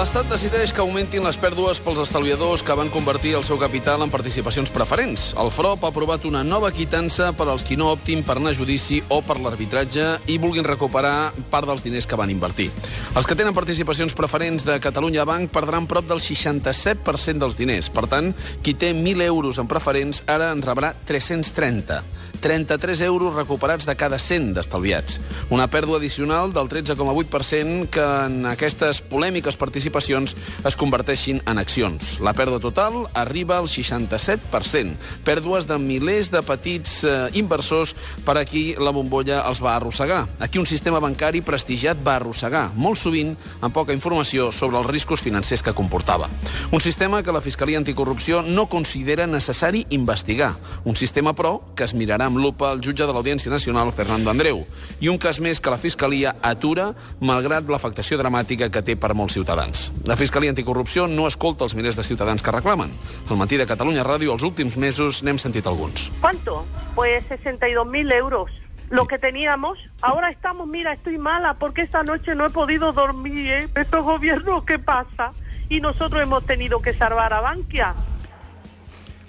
L'Estat decideix que augmentin les pèrdues pels estalviadors que van convertir el seu capital en participacions preferents. El FROP ha aprovat una nova quitança per als qui no optin per anar a judici o per l'arbitratge i vulguin recuperar part dels diners que van invertir. Els que tenen participacions preferents de Catalunya Banc perdran prop del 67% dels diners. Per tant, qui té 1.000 euros en preferents ara en rebrà 330. 33 euros recuperats de cada 100 d'estalviats. Una pèrdua addicional del 13,8% que en aquestes polèmiques participacions es converteixin en accions. La pèrdua total arriba al 67%. Pèrdues de milers de petits eh, inversors per a qui la bombolla els va arrossegar. Aquí un sistema bancari prestigiat va arrossegar, molt sovint amb poca informació sobre els riscos financers que comportava. Un sistema que la Fiscalia Anticorrupció no considera necessari investigar. Un sistema, però, que es mirarà amb lupa el jutge de l'Audiència Nacional, Fernando Andreu. I un cas més que la Fiscalia atura, malgrat l'afectació dramàtica que té per molts ciutadans. La Fiscalia Anticorrupció no escolta els milers de ciutadans que reclamen. Al matí de Catalunya Ràdio, els últims mesos, n'hem sentit alguns. ¿Cuánto? Pues 62.000 euros. Lo que teníamos, ahora estamos, mira, estoy mala porque esta noche no he podido dormir, ¿eh? Estos gobiernos, ¿qué pasa? Y nosotros hemos tenido que salvar a Bankia.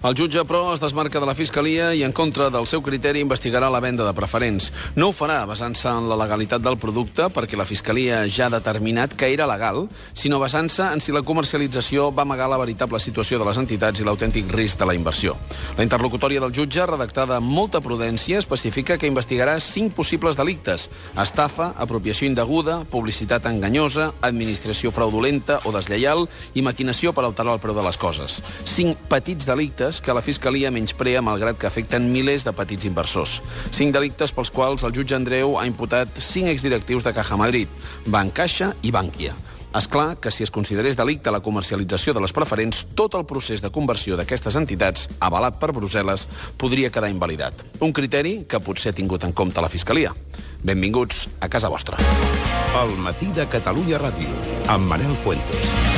El jutge, però, es desmarca de la Fiscalia i, en contra del seu criteri, investigarà la venda de preferents. No ho farà basant-se en la legalitat del producte, perquè la Fiscalia ja ha determinat que era legal, sinó basant-se en si la comercialització va amagar la veritable situació de les entitats i l'autèntic risc de la inversió. La interlocutòria del jutge, redactada amb molta prudència, especifica que investigarà cinc possibles delictes. Estafa, apropiació indeguda, publicitat enganyosa, administració fraudulenta o deslleial i maquinació per alterar el preu de les coses. Cinc petits delictes delictes que la Fiscalia menysprea malgrat que afecten milers de petits inversors. Cinc delictes pels quals el jutge Andreu ha imputat cinc exdirectius de Caja Madrid, Bancaixa i Bankia. És clar que si es considerés delicte la comercialització de les preferents, tot el procés de conversió d'aquestes entitats, avalat per Brussel·les, podria quedar invalidat. Un criteri que potser ha tingut en compte la Fiscalia. Benvinguts a casa vostra. El matí de Catalunya Ràdio, amb Manel Fuentes.